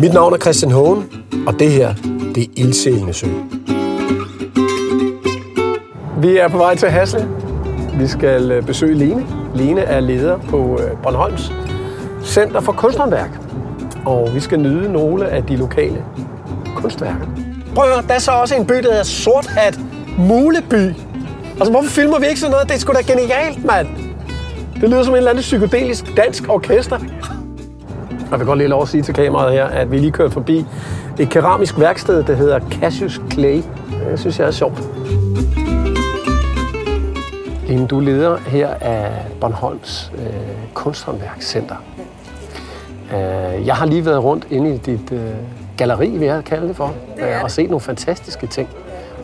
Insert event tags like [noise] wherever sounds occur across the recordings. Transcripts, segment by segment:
Mit navn er Christian Hågen, og det her, det er Ildsælende Sø. Vi er på vej til Hasle. Vi skal øh, besøge Lene. Lene er leder på øh, Bornholms Center for Kunsthåndværk. Og vi skal nyde nogle af de lokale kunstværker. Prøv at høre, der er så også en by, der hedder Sorthat Muleby. Altså, hvorfor filmer vi ikke sådan noget? Det er sgu da genialt, mand. Det lyder som en eller anden psykedelisk dansk orkester. Jeg vil godt lige lov at sige til kameraet her, at vi lige kørt forbi et keramisk værksted, der hedder Cassius Clay. Det synes jeg er sjovt. Line, du er leder her af Bornholms øh, Kunsthåndværkscenter. Øh, jeg har lige været rundt inde i dit øh, galleri, vil jeg kalde det for, øh, og set nogle fantastiske ting.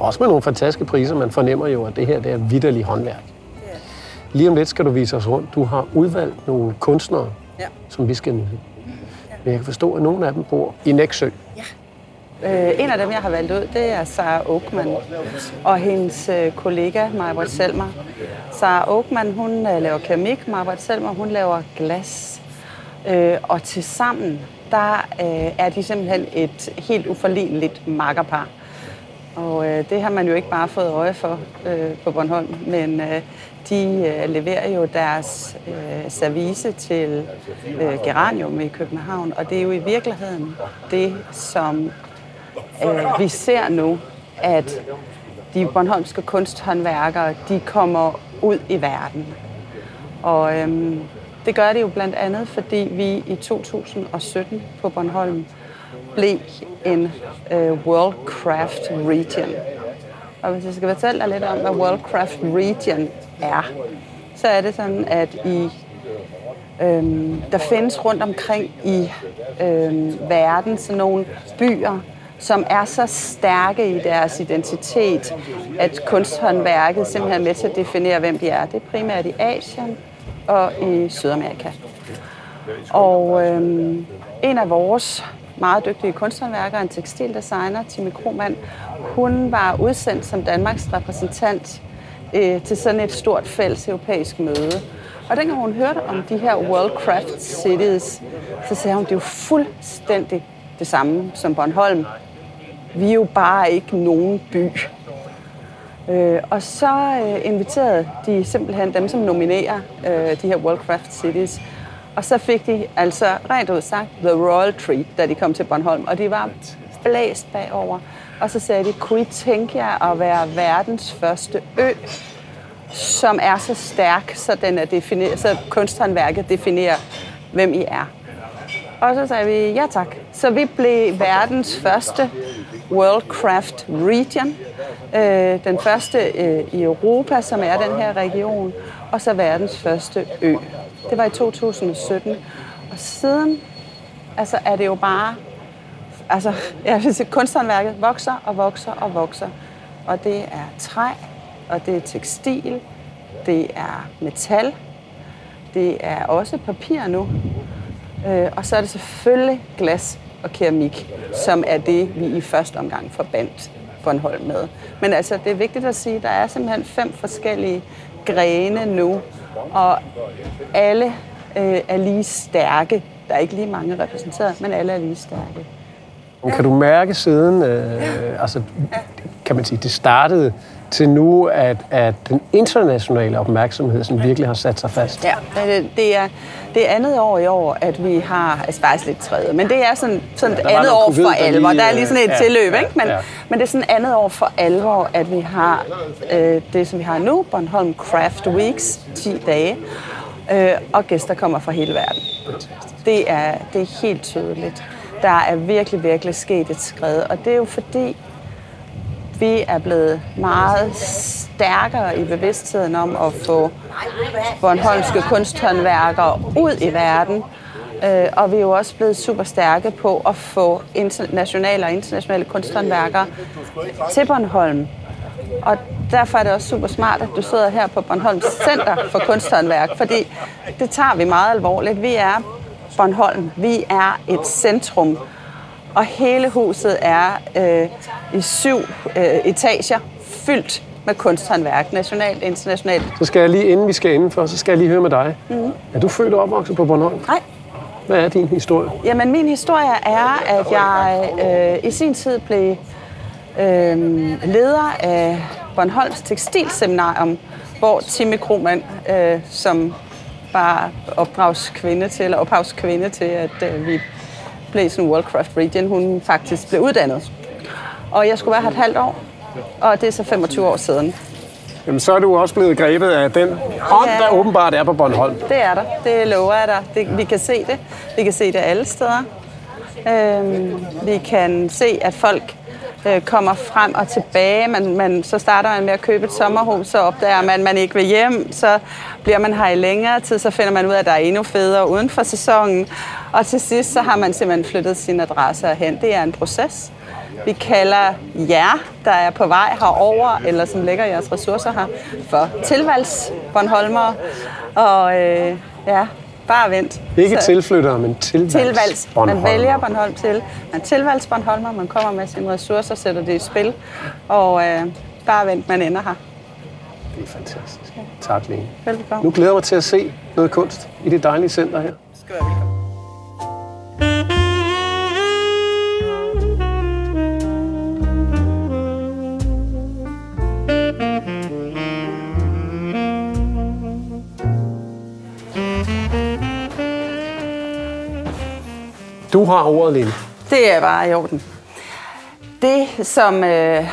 Også med nogle fantastiske priser. Man fornemmer jo, at det her det er vidderlig håndværk. Lige om lidt skal du vise os rundt. Du har udvalgt nogle kunstnere, Ja. som vi skal nyde. Men jeg kan forstå, at nogle af dem bor i Næksø. Øh, en af dem, jeg har valgt ud, det er Sara Oakman og hendes øh, kollega, Majbert Selmer. Sara Oakman, hun øh, laver keramik, Majbert Selmer, hun laver glas. Øh, og til sammen, der øh, er de simpelthen et helt uforligneligt makkerpar. Og øh, det har man jo ikke bare fået øje for øh, på Bornholm, men øh, de øh, leverer jo deres øh, service til øh, Geranium i København, og det er jo i virkeligheden det, som øh, vi ser nu, at de bornholmske kunsthåndværkere, de kommer ud i verden. Og øhm, det gør det jo blandt andet, fordi vi i 2017 på Bornholm blev en øh, Worldcraft Region. Og hvis jeg skal fortælle dig lidt om, hvad Worldcraft Region er, så er det sådan, at i Øhm, der findes rundt omkring i øhm, verden sådan nogle byer, som er så stærke i deres identitet, at kunsthåndværket simpelthen er med til at definere, hvem de er. Det er primært i Asien og i Sydamerika. Og øhm, en af vores meget dygtige kunsthåndværker, en tekstildesigner, Timmy Kromand. hun var udsendt som Danmarks repræsentant øh, til sådan et stort fælles europæisk møde. Og dengang hun hørte om de her World Craft Cities, så sagde hun, det er jo fuldstændig det samme som Bornholm. Vi er jo bare ikke nogen by. Øh, og så øh, inviterede de simpelthen dem, som nominerer øh, de her World Craft Cities. Og så fik de altså rent ud sagt The Royal Treat, da de kom til Bornholm. Og de var blæst bagover. Og så sagde de, kunne I tænke jer at være verdens første ø, som er så stærk, så, den er defineret, så kunsthåndværket definerer, hvem I er. Og så sagde vi ja tak. Så vi blev verdens første World Craft Region. Øh, den første øh, i Europa, som er den her region. Og så verdens første ø. Det var i 2017. Og siden altså, er det jo bare... Altså, [laughs] jeg vil sige, kunsthåndværket vokser og vokser og vokser. Og det er træ, og det er tekstil, det er metal, det er også papir nu. Øh, og så er det selvfølgelig glas og keramik, som er det, vi i første omgang forbandt Bornholm med. Men altså, det er vigtigt at sige, at der er simpelthen fem forskellige grene nu, og alle øh, er lige stærke. Der er ikke lige mange repræsenteret, men alle er lige stærke. Kan du mærke siden, øh, altså, kan man sige, det startede til nu, at, at den internationale opmærksomhed sådan virkelig har sat sig fast? Ja, det, det, er, det er andet år i år, at vi har, altså faktisk lidt tredje, men det er sådan, sådan Ja, andet år covid, for alvor. Der er lige sådan et ja, tilløb, ja, ikke? Men, ja. men det er sådan andet år for alvor, at vi har øh, det, som vi har nu, Bornholm Craft Weeks, 10 dage, øh, og gæster kommer fra hele verden. Det er, det er helt tydeligt. Der er virkelig, virkelig sket et skred, og det er jo fordi, vi er blevet meget stærkere i bevidstheden om at få Bornholmske kunsthåndværkere ud i verden. Øh, og vi er jo også blevet super stærke på at få internationale og internationale kunsthåndværkere til Bornholm. Og derfor er det også super smart, at du sidder her på Bornholms Center for Kunsthåndværk, fordi det tager vi meget alvorligt. Vi er Bornholm. Vi er et centrum og hele huset er øh, i syv øh, etager fyldt med kunsthåndværk, nationalt og internationalt. Så skal jeg lige, inden vi skal indenfor, så skal jeg lige høre med dig. Mm. Er du født og opvokset på Bornholm? Nej, Hvad er din historie? Jamen, min historie er, at jeg øh, i sin tid blev øh, leder af Bornholms Tekstilseminarium, hvor Timme Krohmann, øh, som var opdragskvinde til, eller ophavskvinde til, at øh, vi sådan Worldcraft Region, hun faktisk blev uddannet. Og jeg skulle være her et halvt år, og det er så 25 år siden. Jamen, så er du også blevet grebet af den ånd, Ja. der åbenbart er på Bornholm. Det er der. Det lover jeg dig. Det, vi kan se det. Vi kan se det alle steder. Øhm, vi kan se, at folk øh, kommer frem og tilbage. Man, man, så starter man med at købe et sommerhus, så opdager man, at man ikke vil hjem. Så bliver man her i længere tid, så finder man ud af, at der er endnu federe uden for sæsonen. Og til sidst, så har man simpelthen flyttet sin adresse hen. Det er en proces. Vi kalder jer, der er på vej herover, eller som lægger jeres ressourcer her, for tilvalgsbornholmere. Og øh, ja, bare vent. Ikke Så- tilflyttere, men tilvalgs. tilvalgs. Man vælger Bornholm til. Man tilvalgs Bornholmer, man kommer med sine ressourcer, sætter det i spil. Og øh, bare vent, man ender her. Det er fantastisk. Tak, Lene. Velbekomme. Nu glæder jeg mig til at se noget kunst i det dejlige center her. skal være velkommen. Du har ordet, Lene. Det er bare i orden. Det, som... Øh,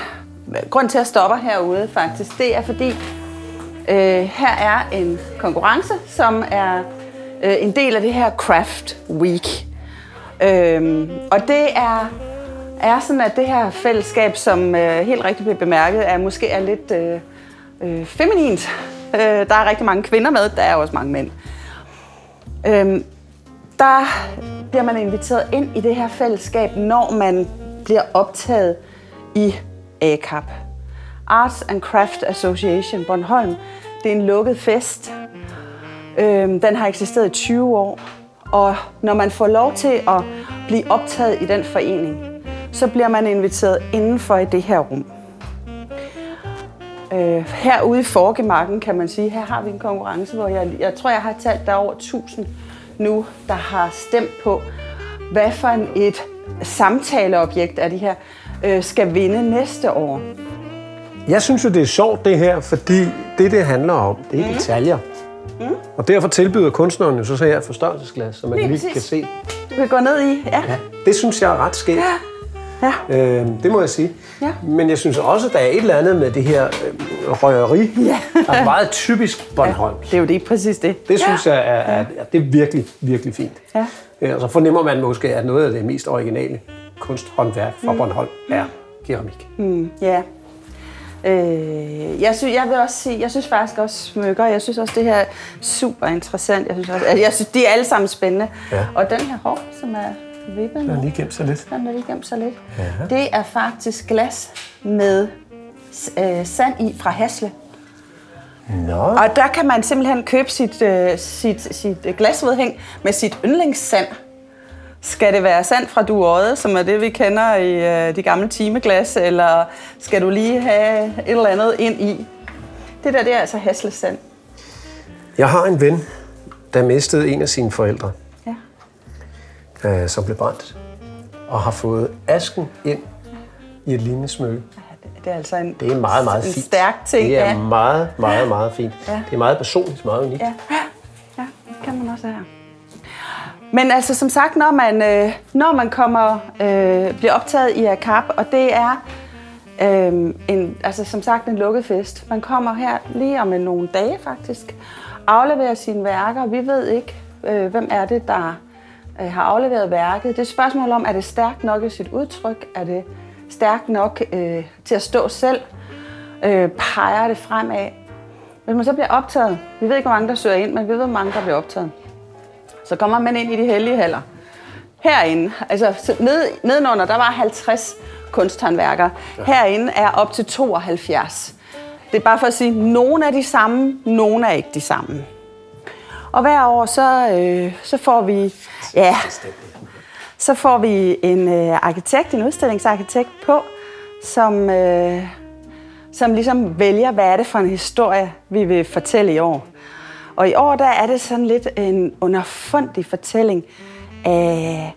grund til at stoppe herude, faktisk, det er fordi, øh, her er en konkurrence, som er øh, en del af det her Craft Week. Øh, og det er, er sådan, at det her fællesskab, som øh, helt rigtigt bliver bemærket, er måske er lidt øh, øh, feminint. Øh, der er rigtig mange kvinder med, der er også mange mænd. Øhm, der bliver man inviteret ind i det her fællesskab, når man bliver optaget i ACAP. Arts and Craft Association Bornholm. Det er en lukket fest. Øhm, den har eksisteret i 20 år. Og når man får lov til at blive optaget i den forening, så bliver man inviteret indenfor i det her rum. Øh, herude i Forgemarken kan man sige, her har vi en konkurrence, hvor jeg, jeg tror, jeg har talt, der over 1000 nu, der har stemt på, hvad for et samtaleobjekt af de her øh, skal vinde næste år. Jeg synes jo, det er sjovt det her, fordi det, det handler om, det er mm. detaljer. Mm. Og derfor tilbyder kunstneren jo så, så her et forstørrelsesglas, så man Lige lige, præcis. kan se. Du kan gå ned i, ja. Ja, det synes jeg er ret skægt. ja. Øh, det må jeg sige. Ja. Men jeg synes også, der er et eller andet med det her øh, røgeri, Ja. Der er meget typisk Bornholm. Det er jo det, præcis det. Det synes jeg er, er, er, det er virkelig, virkelig fint. Ja. Øh, Og så fornemmer man måske, at noget af det mest originale kunsthåndværk fra Bornholm er keramik. Mm, ja. Øh, jeg, synes, jeg vil også sige, jeg synes faktisk også smykker, jeg synes også det her er super interessant. Jeg synes, også, altså, jeg synes de er alle sammen spændende. Ja. Og den her hår, som er vippet Den har lige gemt sig lidt. den er lige gemt sig lidt. Ja. Det er faktisk glas med øh, sand i fra Hasle. Nå. Og der kan man simpelthen købe sit, øh, sit, sit glasvedhæng med sit yndlingssand. Skal det være sand fra Duodde, som er det, vi kender i øh, de gamle timeglas, eller skal du lige have et eller andet ind i? Det der, det er altså haslesand. Jeg har en ven, der mistede en af sine forældre, Ja. øh, som blev brændt, og har fået asken ind i et lignende smykke. Det er altså en, Det er meget, meget en fint. stærk ting. Det er ja. meget, meget, meget fint. Ja. Det er meget personligt, meget unikt. Ja, ja, det kan man også her. Men altså, som sagt, når man, øh, når man kommer, øh, bliver optaget i ACAP, og det er øh, en, altså, som sagt en lukket fest. Man kommer her lige om nogle dage faktisk, afleverer sine værker. Vi ved ikke, øh, hvem er det, der øh, har afleveret værket. Det er et spørgsmål om, er det stærkt nok i sit udtryk? Er det stærkt nok øh, til at stå selv? Øh, peger det fremad? Hvis man så bliver optaget, vi ved ikke, hvor mange der søger ind, men vi ved, hvor mange der bliver optaget. Så kommer man ind i de hellige haller. Herinde, altså så ned, nedenunder, der var 50 kunsthåndværkere. Herinde er op til 72. Det er bare for at sige, at nogle er de samme, nogle er ikke de samme. Og hver år, så, øh, så får vi, ja, så får vi en øh, arkitekt, en udstillingsarkitekt på, som, øh, som ligesom vælger, hvad er det for en historie, vi vil fortælle i år. Og i år, der er det sådan lidt en underfundig fortælling af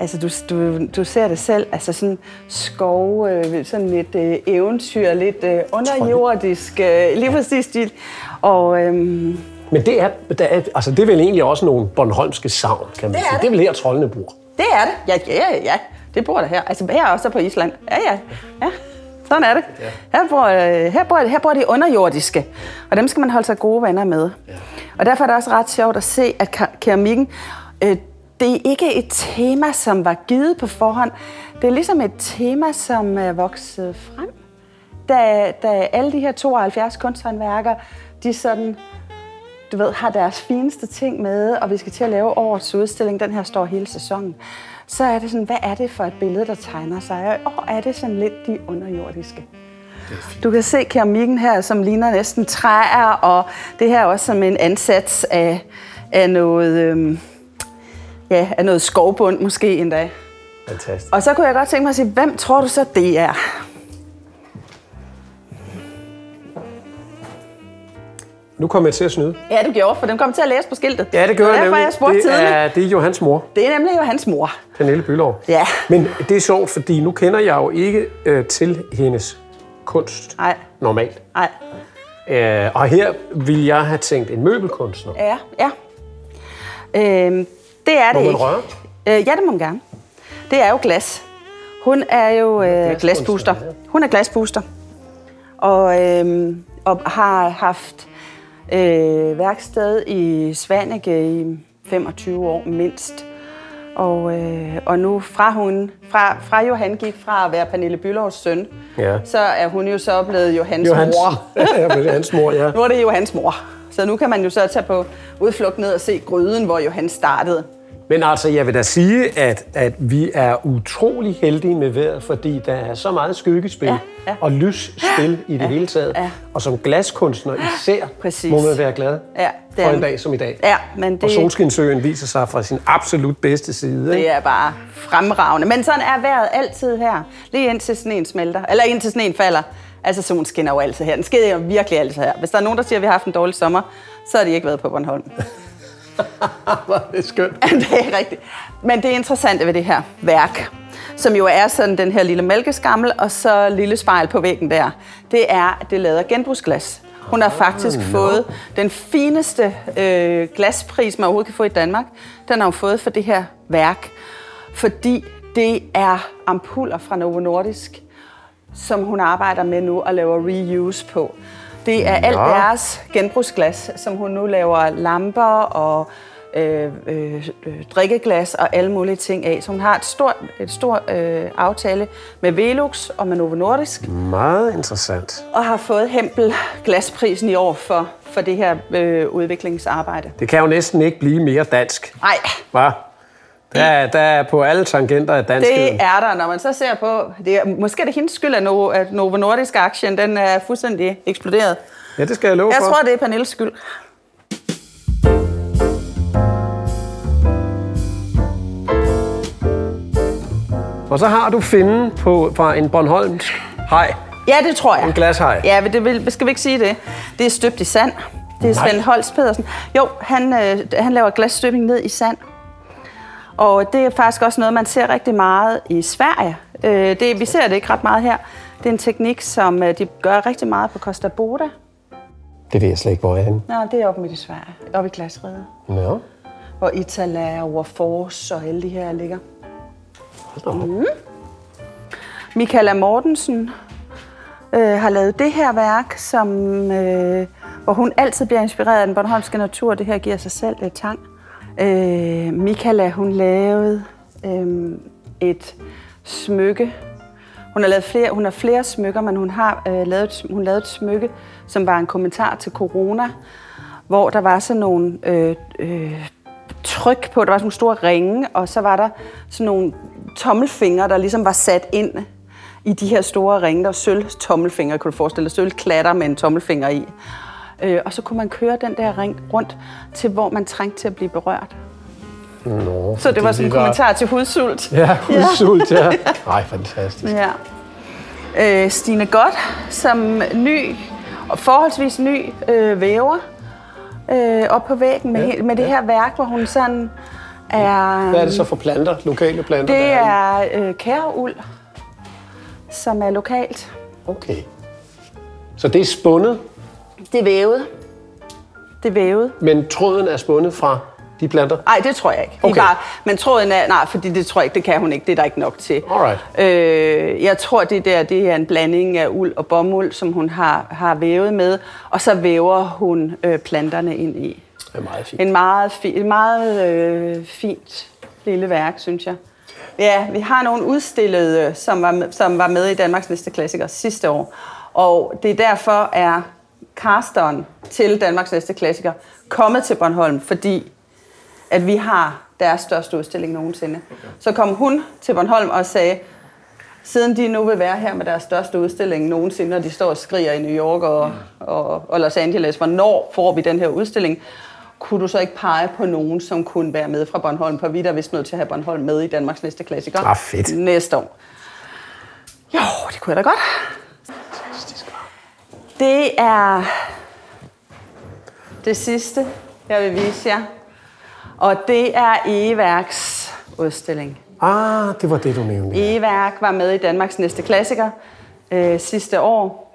Altså, du, du, du ser det selv, altså sådan skov, øh, sådan lidt øh, eventyr, lidt øh, underjordisk, øh, lige præcis stil. Og, øhm, Men det er, der er, altså det er vel egentlig også nogle Bornholmske savn, kan man Det sige. det. Det er vel her, troldene bor. Det er det. Ja, ja, ja. Det bor der her. Altså, her også på Island. Ja, ja. ja. Sådan er det. Her bor, øh, her, bor, her bor de underjordiske, og dem skal man holde sig gode venner med. Og derfor er det også ret sjovt at se, at keramikken, øh, det er ikke et tema, som var givet på forhånd. Det er ligesom et tema, som er vokset frem. Da, da alle de her 72 kunsthåndværkere, de sådan, du ved, har deres fineste ting med, og vi skal til at lave årets udstilling, den her står hele sæsonen, så er det sådan, hvad er det for et billede, der tegner sig? Og er det sådan lidt de underjordiske. Du kan se keramikken her, som ligner næsten træer, og det her er også som en ansats af, af noget, øhm, ja, af noget skovbund måske endda. Fantastisk. Og så kunne jeg godt tænke mig at sige, hvem tror du så, det er? Nu kommer jeg til at snyde. Ja, du gjorde, for den kom til at læse på skiltet. Ja, det gør jeg nemlig. jeg spurgte det, tidligt. er, det er Johans mor, Det er nemlig jo hans mor. Pernille Bylov. Ja. Men det er sjovt, fordi nu kender jeg jo ikke øh, til hendes kunst Nej, normalt. nej. Øh, og her vil jeg have tænkt en møbelkunstner. Ja, ja. Øhm, det er det Må man ikke. røre? Øh, ja, det må man gerne. Det er jo glas. Hun er jo øh, ja. Hun er glasbooster. Og, øhm, og har haft øh, værksted i Svanike i 25 år mindst. Og, øh, og nu fra hun, fra, fra Johan gik fra at være Pernille Bylovs søn, Ja. så er hun jo så blevet Johans Johans, mor. [laughs] ja, hans mor, ja. Nu er det Johans mor. Så nu kan man jo så tage på udflugt ned og se gryden, hvor Johan startede. Men altså, jeg vil da sige, at, at vi er utrolig heldige med vejret, fordi der er så meget skyggespil Ja, ja. og lysspil i det hele taget. ja. Og som glaskunstner især Præcis. må man være glad Ja, det for er- en dag som i dag. Ja, men det, Og Solskinsøen viser sig fra sin absolut bedste side. det ikke? er bare fremragende. Men sådan er vejret altid her. Lige indtil sneen smelter. Eller indtil sneen falder. Altså, solen skinner jo altid her. Den sker jo virkelig altid her. Hvis der er nogen, der siger, at vi har haft en dårlig sommer, så har de ikke været på Bornholm. [laughs] Hvor er det skønt. det er rigtigt. Men det interessante ved det her værk, som jo er sådan den her lille mælkeskammel, og så lille spejl på væggen der, det er, at det er af genbrugsglas. Hun har faktisk fået den fineste øh, glaspris, man overhovedet kan få i Danmark. Den har hun fået for det her værk, fordi det er ampuller fra Novo Nordisk, som hun arbejder med nu og laver reuse på. Det er alt deres genbrugsglas, som hun nu laver lamper og øh, øh, drikkeglas og alle mulige ting af. Så hun har et stort, et stort øh, aftale med Velux og med Novo Nordisk, Meget interessant. og har fået Hempel glasprisen i år for, for det her øh, udviklingsarbejde. Det kan jo næsten ikke blive mere dansk. Nej, Hva? Er- der er på alle tangenter af danskheden. det er der, når man så ser på, det er, måske er det hendes skyld, at Novo, at Novo Nordisk aktien den er fuldstændig eksploderet. Ja, det skal jeg love Jeg for. tror, det er Pernilles skyld. Og så har du finden på, fra en Bornholmsk hej. Ja, det tror jeg. En glashaj. Ja, men det vil, skal vi ikke sige det? Det er støbt i sand. Det er Nej. Svend Holst Pedersen. Jo, han, øh, han laver glasstøbning ned i sand. Og det er faktisk også noget, man ser rigtig meget i Sverige. Øh, det, vi ser det ikke ret meget her. Det er en teknik, som øh, de gør rigtig meget på Costa Boda. Det ved jeg slet ikke, hvor er. Nå, det er oppe midt i Sverige. Oppe i Glasrede. Nå, Hvor Itala og Warfors og alle de her ligger. op. Michaela Mortensen øh, har lavet det her værk, som, øh, hvor hun altid bliver inspireret af den bornholmske natur. Det her giver sig selv lidt tang. Øh, Michaela, hun lavede øh, et smykke. Hun har lavet flere, hun har flere smykker, men hun har øh, lavet, hun lavet et smykke, som var en kommentar til corona, hvor der var sådan nogle øh, øh, tryk på, der var sådan nogle store ringe, og så var der sådan nogle tommelfingre, der ligesom var sat ind i de her store ringe. Der var sølv kunne du forestille dig, sølv klatter med en tommelfinger i. Øh, og så kunne man køre den der ring rundt til, hvor man trængte til at blive berørt. Nå, Så det var sådan en kommentar til hudsult. Ja, udsult, ja. Nej, fantastisk. Ja. Øh, Stine Godt, som ny, og forholdsvis ny øh, væver, øh, op på væggen med, Ja, ja, med det ja. her værk, hvor hun sådan er... Hvad er det så for planter, lokale planter? Det er øh, kæreuld, som er lokalt. Okay. Så det er spundet, Det er vævet. Det er vævet. men tråden er spundet fra de planter? Nej, det tror jeg ikke. De Okay. bare, men tråden er... Nej, fordi det tror jeg ikke, det kan hun ikke. Det er der ikke nok til. Alright. Øh, jeg tror, det der det er en blanding af uld og bomuld, som hun har, har vævet med. Og så væver hun øh, planterne ind i. Det er meget fint. En meget, fi, et meget øh, fint lille værk, synes jeg. Ja, vi har nogle udstillede, som var, som var med i Danmarks næste klassiker sidste år. Og det er derfor er casteren til Danmarks næste klassiker kommet til Bornholm, fordi at vi har deres største udstilling nogensinde. Så kom hun til Bornholm og sagde, siden de nu vil være her med deres største udstilling nogensinde, når de står og skriger i New York og, og, og Los Angeles, hvornår får vi den her udstilling? Kunne du så ikke pege på nogen, som kunne være med fra Bornholm? For vi er vist nødt til at have Bornholm med i Danmarks næste klassiker. Ah, fedt. Næste år. Jo, det kunne jeg da godt. Det er det sidste, jeg vil vise jer. Og det er Egeværks udstilling. Ah, det var det, du nævnte. Egeværk var med i Danmarks næste klassiker øh, sidste år.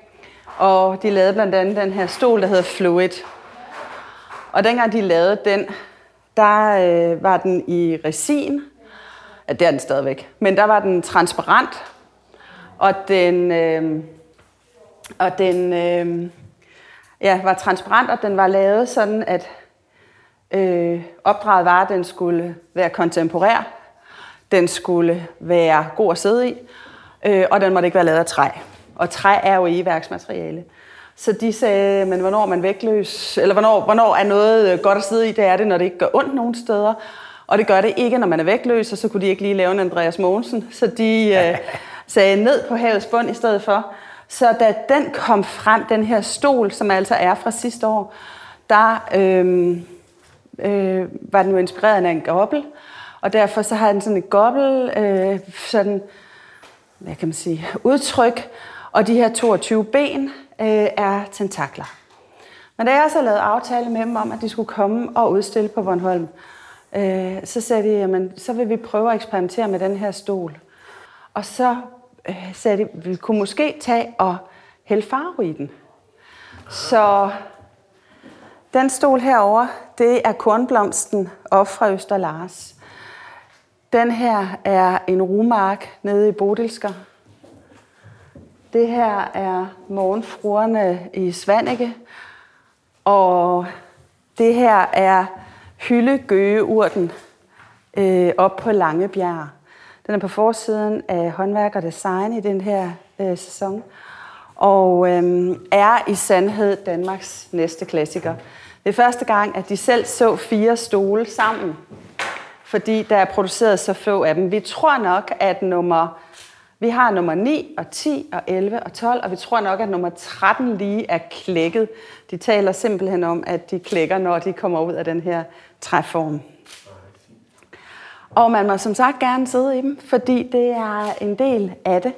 Og de lavede blandt andet den her stol, der hedder Fluid. Og dengang de lavede den, der øh, var den i resin. Ja, det er den stadigvæk. Men der var den transparent. Og den, øh, og den øh, ja, var transparent, og den var lavet sådan, at øh, opdraget var, at den skulle være kontemporær. Den skulle være god at sidde i, øh, og den måtte ikke være lavet af træ. Og træ er jo egeværksmateriale. Så de sagde, men hvornår er man vægtløs, eller hvornår, hvornår er noget øh, godt at sidde i, det er det, når det ikke gør ondt nogen steder. Og det gør det ikke, når man er vægtløs, og så kunne de ikke lige lave en Andreas Mogensen. Så de øh, [laughs] sagde ned på havets bund i stedet for. Så da den kom frem, den her stol, som altså er fra sidste år, der øh, øh, var den jo inspireret af en gobbel. Og derfor så har den sådan et gobbel, øh, sådan, hvad kan man sige, udtryk. Og de her 22 ben øh, er tentakler. Men da jeg så lavede aftale med dem om, at de skulle komme og udstille på Bornholm, øh, så sagde de, jamen, så vil vi prøve at eksperimentere med den her stol. Og så øh, sagde vi kunne måske tage og hælde farve i den. Så den stol herover, det er kornblomsten op fra Øster Lars. Den her er en rumark nede i Bodilsker. Det her er morgenfruerne i Svanike. Og det her er hyldegøgeurten øh, op på Langebjerg. Den er på forsiden af håndværk og design i den her øh, sæson. Og øh, er i sandhed Danmarks næste klassiker. Det er første gang, at de selv så fire stole sammen, fordi der er produceret så få af dem. Vi tror nok, at nummer, vi har nummer 9 og 10 og 11 og 12, og vi tror nok, at nummer 13 lige er klækket. De taler simpelthen om, at de klækker, når de kommer ud af den her træform. Og man må som sagt gerne sidde i dem, fordi det er en del af det.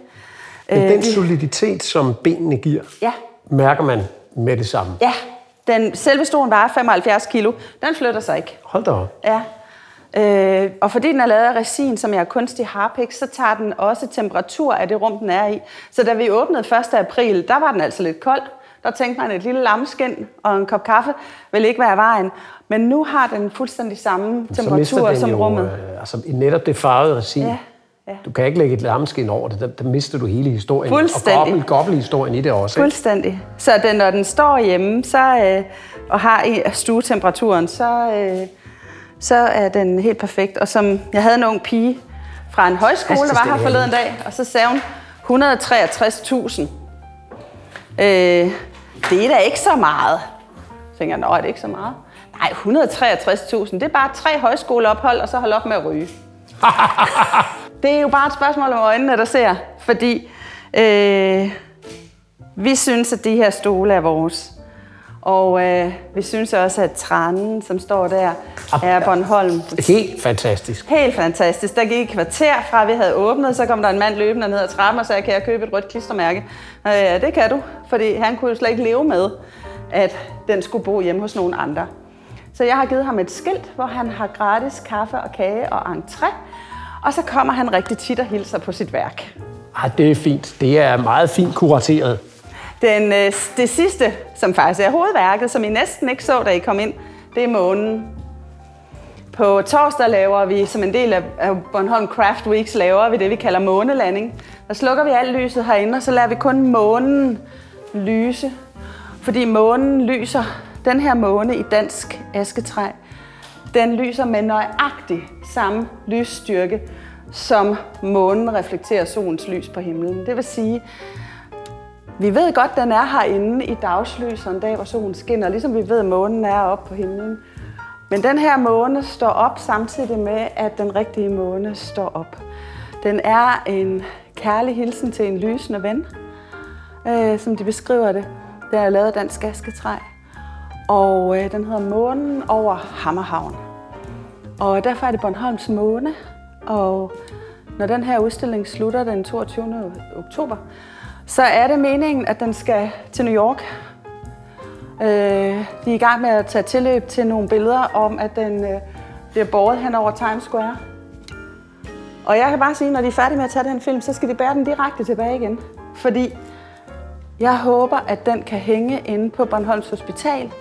Men Øh, den vi- soliditet, som benene giver, Ja, mærker man med det samme. ja. Den, selve stolen vejer 75 kilo. Den flytter sig ikke. Hold da op. Ja. Øh, og fordi den er lavet af resin, som er kunstig harpiks, så tager den også temperatur af det rum, den er i. Så da vi åbnede 1. april, der var den altså lidt kold. Der tænkte man, at et lille lamskin og en kop kaffe vil ikke være vejen. Men nu har den fuldstændig samme Så temperatur den som jo, rummet. Øh, altså netop det farvede resin. Ja, ja. Du kan ikke lægge et lammeskin over det, der, der mister du hele historien. Fuldstændig. Og gobbel, gobbelhistorien i det også. Ikke? Fuldstændig. Så den, når den står hjemme så, øh, og har i stuetemperaturen, så, øh, så er den helt perfekt. Og som jeg havde en ung pige fra en højskole, der var her forleden dag, og så sagde hun 163.000. Øh, det er da ikke så meget. Så tænker jeg, nå, er det ikke så meget? Nej, 163.000, det er bare tre højskoleophold, og så hold op med at ryge. [laughs] det er jo bare et spørgsmål om øjnene, der ser. Fordi øh, vi synes, at de her stole er vores. Og øh, vi synes også, at tranen, som står der, er Bornholm. Helt fantastisk. Helt fantastisk. Der gik et kvarter fra, vi havde åbnet, så kom der en mand løbende ned ad trappen og sagde, kan jeg købe et rødt klistermærke? Og ja, det kan du, fordi han kunne jo slet ikke leve med, at den skulle bo hjemme hos nogen andre. Så jeg har givet ham et skilt, hvor han har gratis kaffe og kage og entré. Og så kommer han rigtig tit og hilser på sit værk. Ah, det er fint. Det er meget fint kurateret. Den, øh, det sidste, som faktisk er hovedværket, som I næsten ikke så, da I kom ind, det er månen. På torsdag laver vi, som en del af Bornholm Craft Weeks, laver vi det, vi kalder månelanding. Der slukker vi alt lyset herinde, og så lader vi kun månen lyse. Fordi månen lyser, den her måne i dansk asketræ, den lyser med nøjagtig samme lysstyrke, som månen reflekterer solens lys på himlen. Det vil sige, vi ved godt, den er herinde i dagslys en dag, hvor solen skinner, ligesom vi ved, at månen er oppe på himlen. Men den her måne står op samtidig med, at den rigtige måne står op. Den er en kærlig hilsen til en lysende ven, øh, som de beskriver det. Det er lavet af dansk asketræ. Og øh, den hedder Månen over Hammerhavn. Og derfor er det Bornholms Måne. Og når den her udstilling slutter den 22. oktober, så er det meningen, at den skal til New York. Øh, de er i gang med at tage tilløb til nogle billeder om, at den øh, bliver båret hen over Times Square. Og jeg kan bare sige, at når de er færdige med at tage den film, så skal de bære den direkte tilbage igen. Fordi jeg håber, at den kan hænge inde på Bornholms Hospital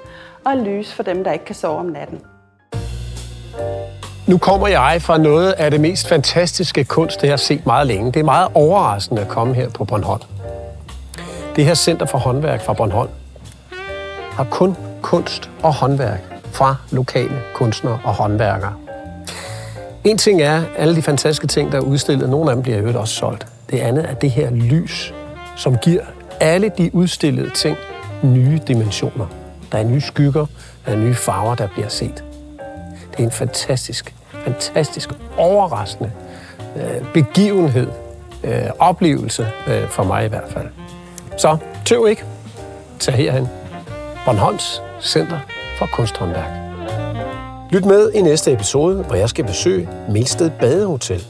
og lyse for dem, der ikke kan sove om natten. Nu kommer jeg fra noget af det mest fantastiske kunst, det jeg har set meget længe. Det er meget overraskende at komme her på Bornholm. Det her Center for Håndværk fra Bornholm har kun kunst og håndværk fra lokale kunstnere og håndværkere. En ting er alle de fantastiske ting, der er udstillet. Nogle af dem bliver jo også solgt. Det andet er det her lys, som giver alle de udstillede ting nye dimensioner. Der er nye skygger, der er nye farver, der bliver set. Det er en fantastisk, fantastisk, overraskende øh, begivenhed, øh, oplevelse øh, for mig i hvert fald. Så tøv ikke. Tag herhen. Bornholms Center for Kunsthåndværk. Lyt med i næste episode, hvor jeg skal besøge Milsted Badehotel.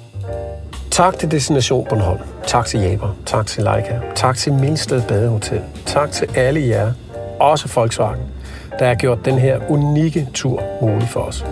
Tak til Destination Bornholm. Tak til Jaber. Tak til Leica. Tak til Milsted Badehotel. Tak til alle jer, også Volkswagen, der har gjort den her unikke tur mulig for os.